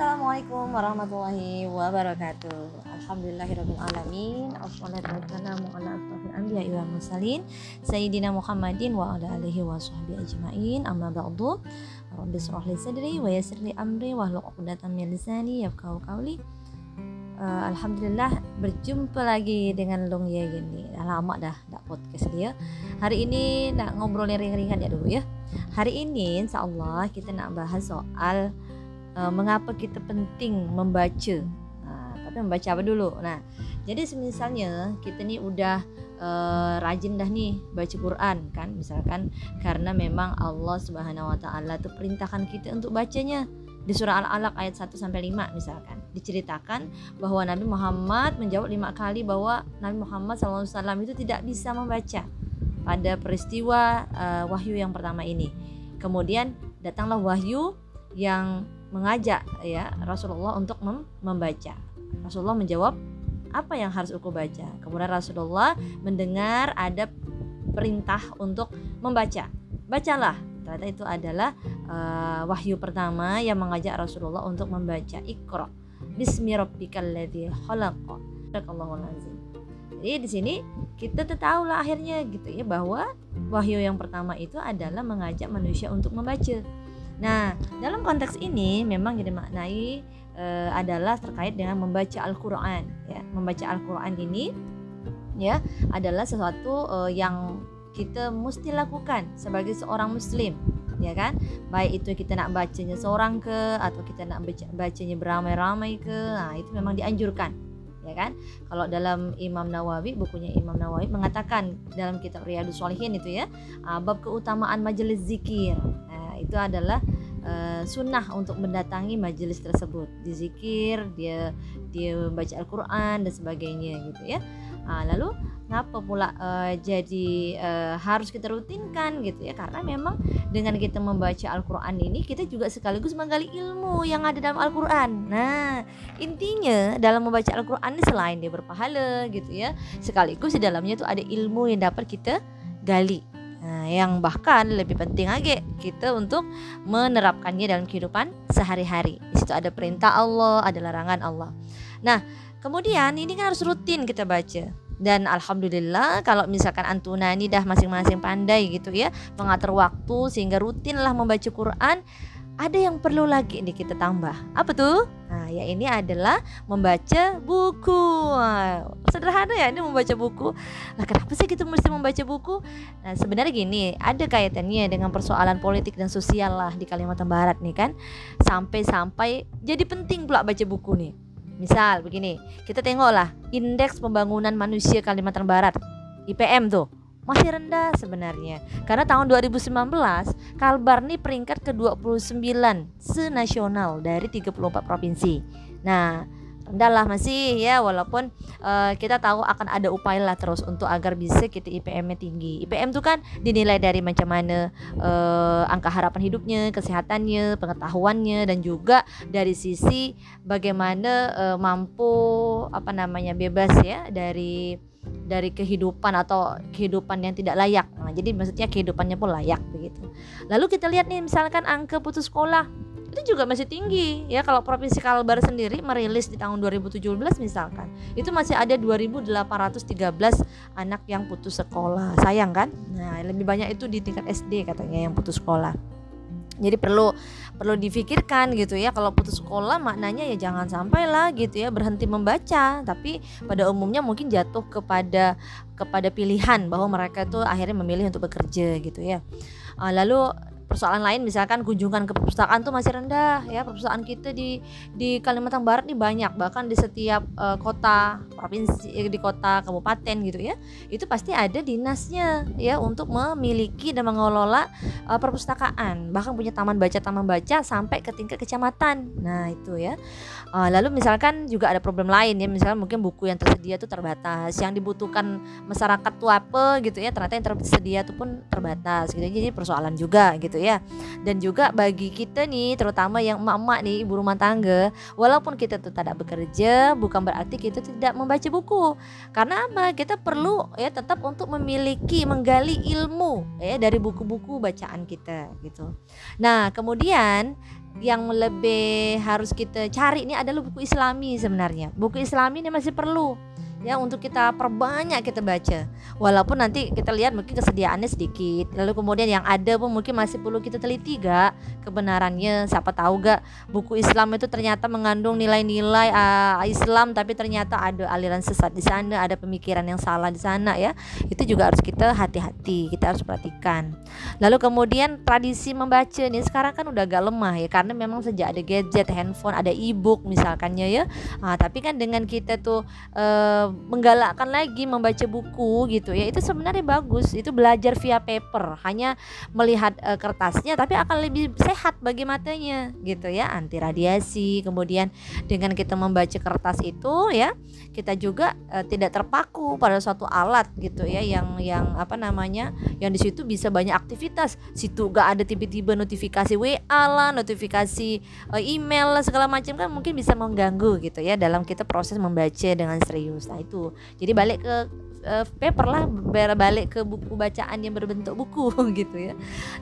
Assalamualaikum warahmatullahi wabarakatuh. Alhamdulillahirrahmanirrahim Assalatu wassalamu ala asrafil anbiya wa mursalin Sayyidina Muhammadin wa ala alihi wa ajma'in. Amma ba'du. Rabbi surah li sadri wa yasir li amri wa hluq uqdatan min lisani yafqahu qawli. Uh, Alhamdulillah berjumpa lagi dengan Long Ye gini Dah lama dah tak podcast dia. Hari ini nak ngobrol ringan-ringan ya dulu ya. Hari ini insya Allah kita nak bahas soal uh, mengapa kita penting membaca. Nah, tapi membaca apa dulu? Nah, jadi misalnya kita nih udah uh, rajin dah nih baca Quran kan, misalkan karena memang Allah Subhanahu wa taala tuh perintahkan kita untuk bacanya di surah Al-Alaq ayat 1 sampai 5 misalkan diceritakan bahwa Nabi Muhammad menjawab lima kali bahwa Nabi Muhammad SAW itu tidak bisa membaca pada peristiwa uh, wahyu yang pertama ini. Kemudian datanglah wahyu yang mengajak ya Rasulullah untuk mem membaca. Rasulullah menjawab, "Apa yang harus aku baca?" Kemudian Rasulullah mendengar ada perintah untuk membaca. Bacalah. Ternyata itu adalah uh, wahyu pertama yang mengajak Rasulullah untuk membaca Iqra. Bismi rabbikal ladzi khalaq. Jadi di sini kita tahu lah akhirnya gitu ya bahwa wahyu yang pertama itu adalah mengajak manusia untuk membaca. Nah, dalam konteks ini memang jadi maknai e, adalah terkait dengan membaca Al-Qur'an ya. Membaca Al-Qur'an ini ya adalah sesuatu e, yang kita mesti lakukan sebagai seorang muslim ya kan? Baik itu kita nak bacanya seorang ke atau kita nak baca, bacanya beramai-ramai ke nah itu memang dianjurkan ya kan? Kalau dalam Imam Nawawi bukunya Imam Nawawi mengatakan dalam kitab Riyadus Shalihin itu ya bab keutamaan majelis zikir. Itu adalah uh, sunnah untuk mendatangi majelis tersebut. Dizikir dia dia baca Al-Quran dan sebagainya gitu ya. Nah, lalu ngapa pula uh, jadi uh, harus kita rutinkan gitu ya? Karena memang dengan kita membaca Al-Quran ini kita juga sekaligus menggali ilmu yang ada dalam Al-Quran. Nah intinya dalam membaca Al-Quran ini selain dia berpahala gitu ya sekaligus di dalamnya tuh ada ilmu yang dapat kita gali Nah, yang bahkan lebih penting lagi kita untuk menerapkannya dalam kehidupan sehari-hari. Di situ ada perintah Allah, ada larangan Allah. Nah, kemudian ini kan harus rutin kita baca. Dan alhamdulillah kalau misalkan antuna ini dah masing-masing pandai gitu ya mengatur waktu sehingga rutinlah membaca Quran ada yang perlu lagi nih kita tambah. Apa tuh? Nah, ya ini adalah membaca buku. Sederhana ya ini membaca buku. Nah, kenapa sih kita mesti membaca buku? Nah, sebenarnya gini, ada kaitannya dengan persoalan politik dan sosial lah di Kalimantan Barat nih kan. Sampai-sampai jadi penting pula baca buku nih. Misal begini, kita tengoklah indeks pembangunan manusia Kalimantan Barat. IPM tuh masih rendah sebenarnya karena tahun 2019 Kalbar nih peringkat ke-29 senasional dari 34 provinsi. Nah, rendah lah masih ya walaupun uh, kita tahu akan ada upaya lah terus untuk agar bisa kita IPM-nya tinggi. IPM itu kan dinilai dari macam mana uh, angka harapan hidupnya, kesehatannya, pengetahuannya dan juga dari sisi bagaimana uh, mampu apa namanya bebas ya dari dari kehidupan atau kehidupan yang tidak layak. Nah, jadi maksudnya kehidupannya pun layak begitu. Lalu kita lihat nih misalkan angka putus sekolah itu juga masih tinggi ya kalau provinsi Kalbar sendiri merilis di tahun 2017 misalkan itu masih ada 2813 anak yang putus sekolah sayang kan nah lebih banyak itu di tingkat SD katanya yang putus sekolah jadi perlu perlu difikirkan gitu ya. Kalau putus sekolah maknanya ya jangan sampai lah gitu ya berhenti membaca. Tapi pada umumnya mungkin jatuh kepada kepada pilihan bahwa mereka itu akhirnya memilih untuk bekerja gitu ya. Uh, lalu persoalan lain misalkan kunjungan ke perpustakaan tuh masih rendah ya. Perpustakaan kita di di Kalimantan Barat nih banyak bahkan di setiap uh, kota provinsi eh, di kota kabupaten gitu ya itu pasti ada dinasnya ya untuk memiliki dan mengelola uh, perpustakaan. Bahkan punya taman baca taman baca sampai ke tingkat kecamatan. Nah itu ya. Uh, lalu misalkan juga ada problem lain ya misalkan mungkin buku yang tersedia tuh terbatas yang dibutuhkan masyarakat tuh apa gitu ya ternyata yang tersedia tuh pun terbatas gitu. Jadi persoalan juga gitu ya. Dan juga bagi kita nih terutama yang emak-emak nih ibu rumah tangga, walaupun kita tuh tidak bekerja bukan berarti kita tidak membaca buku. Karena apa? Kita perlu ya tetap untuk memiliki menggali ilmu ya dari buku-buku bacaan kita gitu. Nah, kemudian yang lebih harus kita cari ini adalah buku Islami sebenarnya. Buku Islami ini masih perlu ya untuk kita perbanyak kita baca. Walaupun nanti kita lihat mungkin kesediaannya sedikit. Lalu kemudian yang ada pun mungkin masih perlu kita teliti gak kebenarannya. Siapa tahu gak buku Islam itu ternyata mengandung nilai-nilai uh, Islam tapi ternyata ada aliran sesat di sana ada pemikiran yang salah di sana ya. Itu juga harus kita hati-hati kita harus perhatikan. Lalu kemudian tradisi membaca nih sekarang kan udah agak lemah ya karena memang sejak ada gadget handphone ada e-book misalkannya ya. Uh, tapi kan dengan kita tuh uh, menggalakkan lagi membaca buku gitu ya. Itu sebenarnya bagus. Itu belajar via paper. Hanya melihat uh, kertasnya tapi akan lebih sehat bagi matanya gitu ya. Anti radiasi kemudian dengan kita membaca kertas itu ya kita juga uh, tidak terpaku pada suatu alat gitu ya yang yang apa namanya yang di situ bisa banyak aktivitas. Situ gak ada tiba-tiba notifikasi WA lah notifikasi uh, email lah segala macam kan mungkin bisa mengganggu gitu ya dalam kita proses membaca dengan serius. Nah itu. Jadi balik ke uh, paper lah balik ke buku bacaan yang berbentuk buku gitu ya.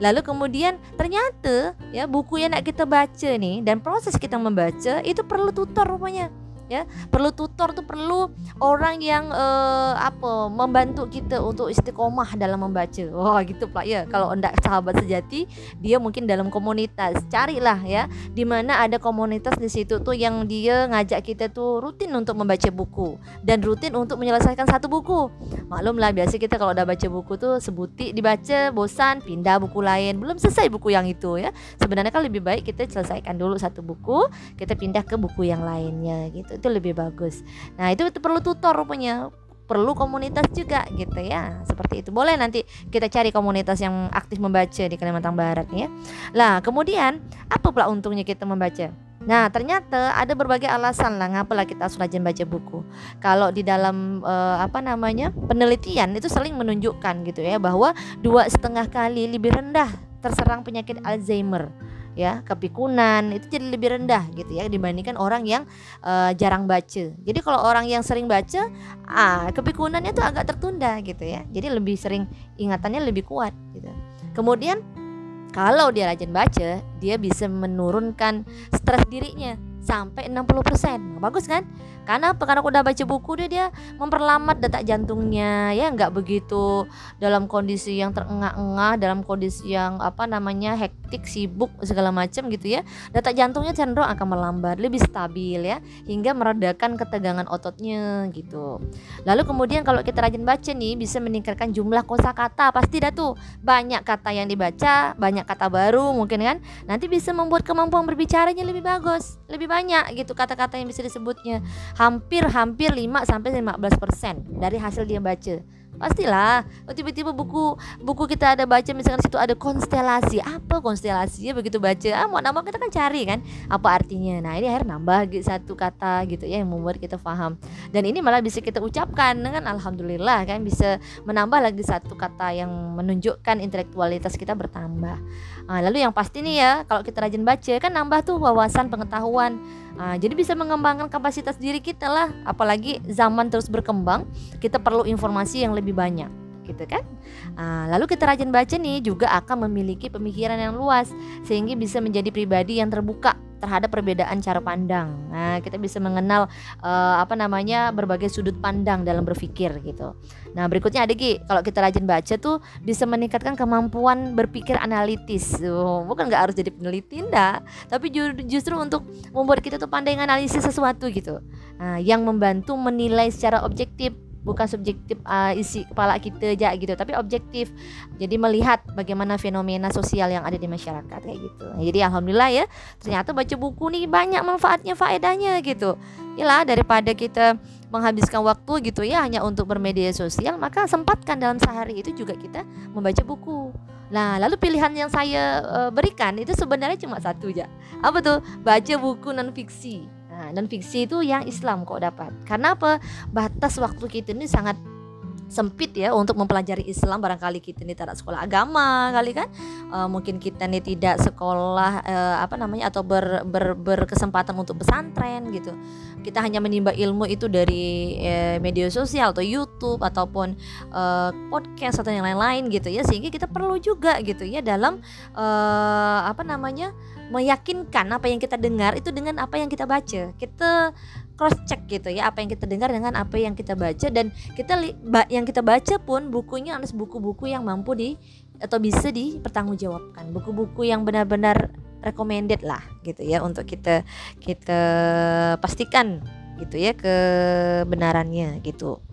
Lalu kemudian ternyata ya buku yang nak kita baca nih dan proses kita membaca itu perlu tutor rupanya ya perlu tutor tuh perlu orang yang uh, apa membantu kita untuk istiqomah dalam membaca. Wah gitu pak. Ya kalau enggak sahabat sejati dia mungkin dalam komunitas. Carilah ya di mana ada komunitas di situ tuh yang dia ngajak kita tuh rutin untuk membaca buku dan rutin untuk menyelesaikan satu buku. Maklum lah biasa kita kalau udah baca buku tuh sebuti dibaca bosan pindah buku lain. Belum selesai buku yang itu ya. Sebenarnya kan lebih baik kita selesaikan dulu satu buku kita pindah ke buku yang lainnya gitu itu lebih bagus. Nah itu, perlu tutor rupanya. Perlu komunitas juga gitu ya. Seperti itu. Boleh nanti kita cari komunitas yang aktif membaca di Kalimantan Barat ya. Lah kemudian apa pula untungnya kita membaca? Nah, ternyata ada berbagai alasan lah ngapalah kita harus rajin baca buku. Kalau di dalam uh, apa namanya penelitian itu sering menunjukkan gitu ya bahwa dua setengah kali lebih rendah terserang penyakit Alzheimer ya kepikunan itu jadi lebih rendah gitu ya dibandingkan orang yang uh, jarang baca. Jadi kalau orang yang sering baca, ah kepikunannya tuh agak tertunda gitu ya. Jadi lebih sering ingatannya lebih kuat gitu. Kemudian kalau dia rajin baca, dia bisa menurunkan stres dirinya sampai 60%. Bagus kan? Karena? Karena udah baca buku dia dia memperlambat detak jantungnya ya. Nggak begitu dalam kondisi yang terengah-engah dalam kondisi yang apa namanya hektik sibuk segala macam gitu ya. Detak jantungnya cenderung akan melambat lebih stabil ya. Hingga meredakan ketegangan ototnya gitu. Lalu kemudian kalau kita rajin baca nih bisa meningkatkan jumlah kosakata. Pasti dah tuh banyak kata yang dibaca banyak kata baru mungkin kan. Nanti bisa membuat kemampuan berbicaranya lebih bagus lebih banyak gitu kata-kata yang bisa disebutnya hampir-hampir 5 sampai 15% dari hasil dia baca. Pastilah, oh, tiba-tiba buku buku kita ada baca misalkan situ ada konstelasi. Apa konstelasinya begitu baca? Ah, mau nama kita kan cari kan apa artinya. Nah, ini akhir nambah gitu, satu kata gitu ya yang membuat kita paham. Dan ini malah bisa kita ucapkan dengan alhamdulillah kan bisa menambah lagi satu kata yang menunjukkan intelektualitas kita bertambah. Nah, lalu yang pasti nih ya, kalau kita rajin baca kan nambah tuh wawasan pengetahuan Nah, jadi bisa mengembangkan kapasitas diri kita lah, apalagi zaman terus berkembang, kita perlu informasi yang lebih banyak gitu kan. Nah, lalu kita rajin baca nih juga akan memiliki pemikiran yang luas sehingga bisa menjadi pribadi yang terbuka terhadap perbedaan cara pandang. Nah, kita bisa mengenal uh, apa namanya berbagai sudut pandang dalam berpikir gitu. Nah, berikutnya ada Ki, kalau kita rajin baca tuh bisa meningkatkan kemampuan berpikir analitis. Oh, bukan nggak harus jadi peneliti enggak, tapi justru untuk membuat kita tuh pandai analisis sesuatu gitu. Nah, yang membantu menilai secara objektif bukan subjektif uh, isi kepala kita aja gitu tapi objektif jadi melihat bagaimana fenomena sosial yang ada di masyarakat kayak gitu jadi alhamdulillah ya ternyata baca buku nih banyak manfaatnya faedahnya gitu Yalah daripada kita menghabiskan waktu gitu ya hanya untuk bermedia sosial maka sempatkan dalam sehari itu juga kita membaca buku Nah, lalu pilihan yang saya uh, berikan itu sebenarnya cuma satu aja. Apa tuh? Baca buku non fiksi. Nah, non fiksi itu yang Islam kok dapat. Karena apa? Batas waktu kita ini sangat sempit ya untuk mempelajari Islam barangkali kita ini tidak sekolah agama kali kan uh, mungkin kita ini tidak sekolah uh, apa namanya atau ber, ber, berkesempatan untuk pesantren gitu kita hanya menimba ilmu itu dari uh, media sosial atau YouTube ataupun uh, podcast atau yang lain-lain gitu ya sehingga kita perlu juga gitu ya dalam uh, apa namanya meyakinkan apa yang kita dengar itu dengan apa yang kita baca. Kita cross check gitu ya apa yang kita dengar dengan apa yang kita baca dan kita yang kita baca pun bukunya harus buku-buku yang mampu di atau bisa dipertanggungjawabkan. Buku-buku yang benar-benar recommended lah gitu ya untuk kita kita pastikan gitu ya kebenarannya gitu.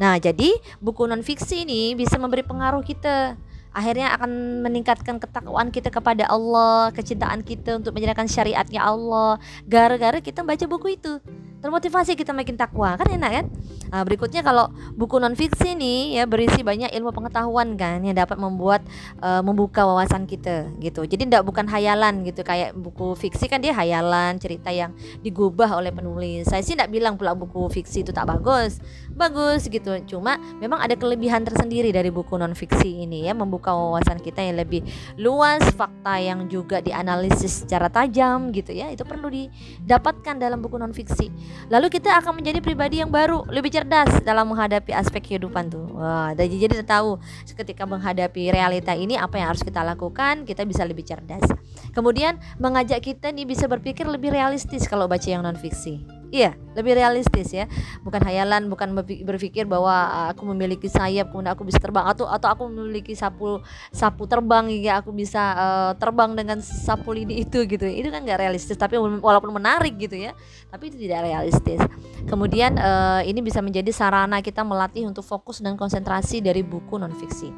Nah, jadi buku non fiksi ini bisa memberi pengaruh kita akhirnya akan meningkatkan ketakwaan kita kepada Allah, kecintaan kita untuk menjalankan syariatnya Allah. Gara-gara kita baca buku itu, termotivasi kita makin takwa, kan enak kan? Nah, berikutnya kalau buku non fiksi nih ya berisi banyak ilmu pengetahuan kan yang dapat membuat uh, membuka wawasan kita gitu. Jadi tidak bukan hayalan gitu kayak buku fiksi kan dia hayalan cerita yang digubah oleh penulis. Saya sih tidak bilang pula buku fiksi itu tak bagus, bagus gitu. Cuma memang ada kelebihan tersendiri dari buku non fiksi ini ya membuka wawasan kita yang lebih luas, fakta yang juga dianalisis secara tajam gitu ya. Itu perlu didapatkan dalam buku non fiksi. Lalu kita akan menjadi pribadi yang baru, lebih cerdas dalam menghadapi aspek kehidupan tuh. Wah, jadi jadi tahu ketika menghadapi realita ini apa yang harus kita lakukan, kita bisa lebih cerdas. Kemudian mengajak kita nih bisa berpikir lebih realistis kalau baca yang non fiksi. Iya, lebih realistis ya. Bukan hayalan, bukan berpikir bahwa ah, aku memiliki sayap kemudian aku bisa terbang atau atau aku memiliki sapu sapu terbang hingga aku bisa uh, terbang dengan sapu lidi itu gitu. Itu kan nggak realistis, tapi walaupun menarik gitu ya, tapi itu tidak realistis. Kemudian uh, ini bisa menjadi sarana kita melatih untuk fokus dan konsentrasi dari buku non fiksi.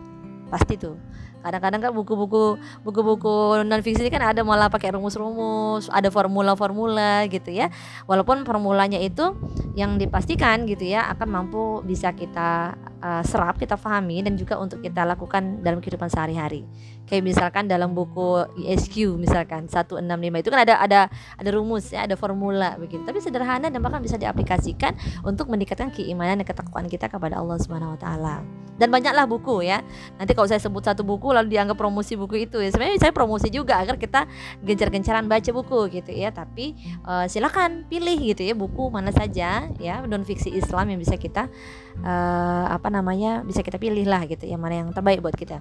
Pasti tuh kadang-kadang kan buku-buku buku-buku non fiksi kan ada malah pakai rumus-rumus ada formula-formula gitu ya. Walaupun formulanya itu yang dipastikan gitu ya akan mampu bisa kita uh, serap kita pahami dan juga untuk kita lakukan dalam kehidupan sehari-hari. Kayak misalkan dalam buku ESQ misalkan 165 itu kan ada ada ada rumus ya ada formula begitu. Tapi sederhana dan bahkan bisa diaplikasikan untuk meningkatkan keimanan dan ketakwaan kita kepada Allah Subhanahu wa taala. Dan banyaklah buku ya. Nanti kalau saya sebut satu buku lalu dianggap promosi buku itu ya. Sebenarnya saya promosi juga agar kita gencar-gencaran baca buku gitu ya. Tapi uh, silakan pilih gitu ya buku mana saja ya non fiksi Islam yang bisa kita uh, apa namanya bisa kita pilih lah gitu yang mana yang terbaik buat kita.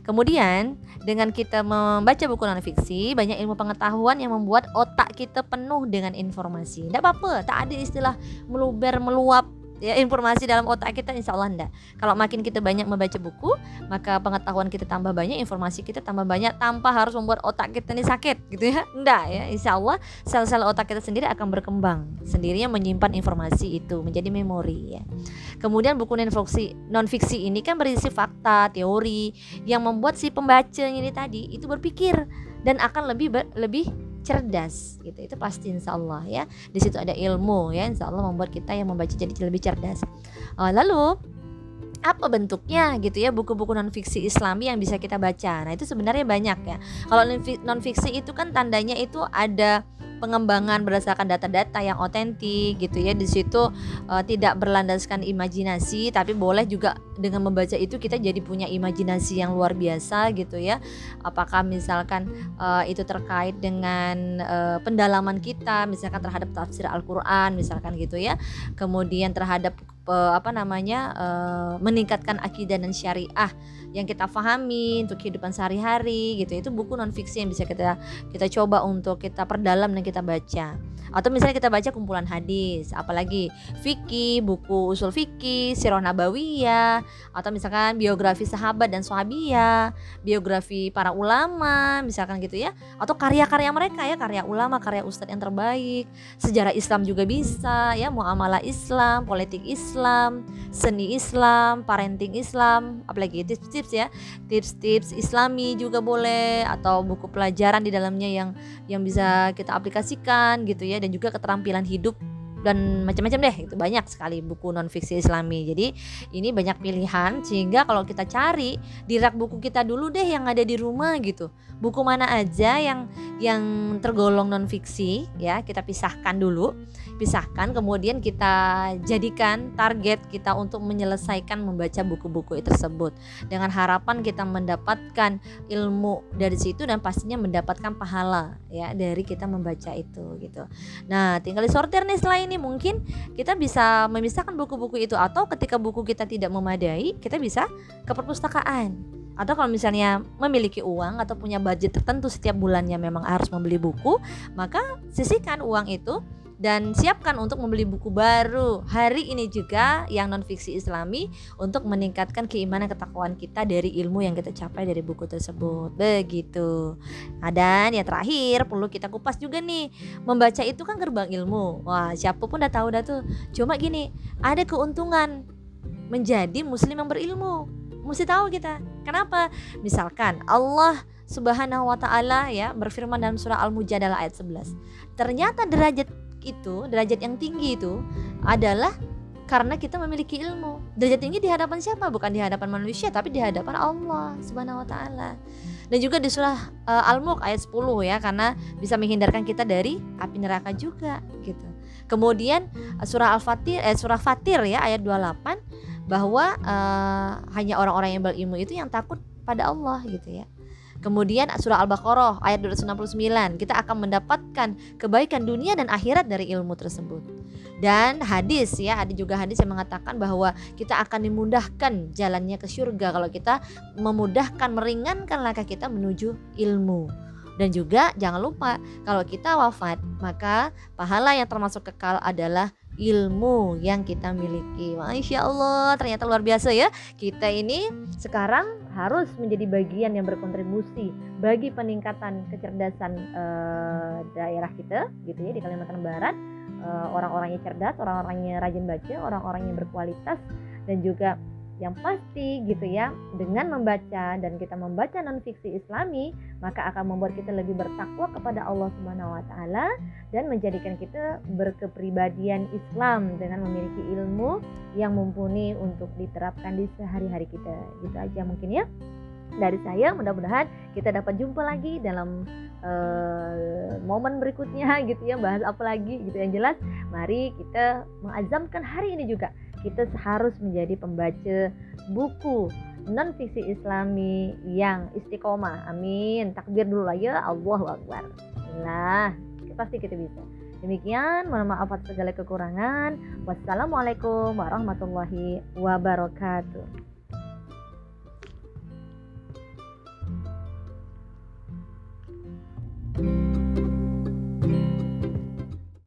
Kemudian dengan kita membaca buku non fiksi banyak ilmu pengetahuan yang membuat otak kita penuh dengan informasi. Tidak apa-apa tak ada istilah meluber meluap ya informasi dalam otak kita insya Allah enggak kalau makin kita banyak membaca buku maka pengetahuan kita tambah banyak informasi kita tambah banyak tanpa harus membuat otak kita ini sakit gitu ya. Enggak ya insya Allah sel-sel otak kita sendiri akan berkembang sendirinya menyimpan informasi itu menjadi memori ya. Kemudian buku non fiksi non fiksi ini kan berisi fakta teori yang membuat si pembaca ini tadi itu berpikir dan akan lebih lebih cerdas gitu. Itu pasti insya Allah ya. Di situ ada ilmu ya. Insya Allah membuat kita yang membaca jadi lebih cerdas. Uh, lalu apa bentuknya gitu ya buku-buku non fiksi Islami yang bisa kita baca. Nah, itu sebenarnya banyak ya. Kalau non fiksi itu kan tandanya itu ada pengembangan berdasarkan data-data yang otentik gitu ya. Di situ uh, tidak berlandaskan imajinasi tapi boleh juga dengan membaca itu kita jadi punya imajinasi yang luar biasa gitu ya. Apakah misalkan uh, itu terkait dengan uh, pendalaman kita misalkan terhadap tafsir Al-Qur'an misalkan gitu ya. Kemudian terhadap uh, apa namanya uh, meningkatkan akidah dan syariah yang kita pahami untuk kehidupan sehari-hari gitu itu buku non fiksi yang bisa kita kita coba untuk kita perdalam dan kita baca. Atau misalnya kita baca kumpulan hadis apalagi fikih buku usul fikih sirah nabawiyah atau misalkan biografi sahabat dan sahabiyah biografi para ulama misalkan gitu ya. Atau karya-karya mereka ya karya ulama karya ustadz yang terbaik. Sejarah Islam juga bisa ya muamalah Islam politik Islam seni Islam parenting Islam apalagi tips-tips ya. Tips-tips Islami juga boleh atau buku pelajaran di dalamnya yang yang bisa kita aplikasikan gitu ya dan juga keterampilan hidup dan macam-macam deh itu banyak sekali buku non fiksi Islami. Jadi ini banyak pilihan sehingga kalau kita cari di rak buku kita dulu deh yang ada di rumah gitu. Buku mana aja yang yang tergolong non fiksi ya kita pisahkan dulu. Pisahkan kemudian kita jadikan target kita untuk menyelesaikan membaca buku-buku tersebut. Dengan harapan kita mendapatkan ilmu dari situ dan pastinya mendapatkan pahala ya dari kita membaca itu gitu. Nah tinggal disortir nih setelah ini mungkin kita bisa memisahkan buku-buku itu. Atau ketika buku kita tidak memadai kita bisa ke perpustakaan. Atau kalau misalnya memiliki uang atau punya budget tertentu setiap bulannya memang harus membeli buku maka sisihkan uang itu dan siapkan untuk membeli buku baru. Hari ini juga yang non fiksi Islami untuk meningkatkan keimanan ketakwaan kita dari ilmu yang kita capai dari buku tersebut. Begitu. Nah, dan yang terakhir perlu kita kupas juga nih. Membaca itu kan gerbang ilmu. Wah siapa pun udah tahu dah tuh. Cuma gini ada keuntungan menjadi muslim yang berilmu. Mesti tahu kita. Kenapa? Misalkan Allah Subhanahu wa taala ya berfirman dalam surah Al-Mujadalah ayat 11 ternyata derajat itu derajat yang tinggi itu adalah karena kita memiliki ilmu. Derajat tinggi di hadapan siapa? Bukan di hadapan manusia, tapi di hadapan Allah Subhanahu wa taala. Dan juga di surah uh, Al-Mulk ayat 10 ya, karena bisa menghindarkan kita dari api neraka juga gitu. Kemudian uh, surah Al-Fatir eh, surah Fatir ya ayat 28 bahwa uh, hanya orang-orang yang berilmu itu yang takut pada Allah gitu ya. Kemudian surah Al-Baqarah ayat 269 kita akan mendapatkan kebaikan dunia dan akhirat dari ilmu tersebut. Dan hadis ya, ada juga hadis yang mengatakan bahwa kita akan dimudahkan jalannya ke surga kalau kita memudahkan meringankan langkah kita menuju ilmu. Dan juga jangan lupa kalau kita wafat maka pahala yang termasuk kekal adalah ilmu yang kita miliki. Masya Allah, ternyata luar biasa ya. Kita ini sekarang harus menjadi bagian yang berkontribusi bagi peningkatan kecerdasan uh, daerah kita, gitu ya di Kalimantan Barat. Uh, orang-orangnya cerdas, orang-orangnya rajin baca, orang-orangnya berkualitas dan juga yang pasti gitu ya dengan membaca dan kita membaca non fiksi islami maka akan membuat kita lebih bertakwa kepada Allah Subhanahu wa taala dan menjadikan kita berkepribadian Islam dengan memiliki ilmu yang mumpuni untuk diterapkan di sehari-hari kita. Gitu aja mungkin ya. Dari saya mudah-mudahan kita dapat jumpa lagi dalam uh, momen berikutnya gitu ya bahas apa lagi gitu. Yang jelas mari kita mengazamkan hari ini juga kita harus menjadi pembaca buku non fiksi islami yang istiqomah. Amin. Takbir dulu lah ya. Allahu Akbar. Nah pasti kita bisa. Demikian mohon maaf atas segala kekurangan. Wassalamualaikum warahmatullahi wabarakatuh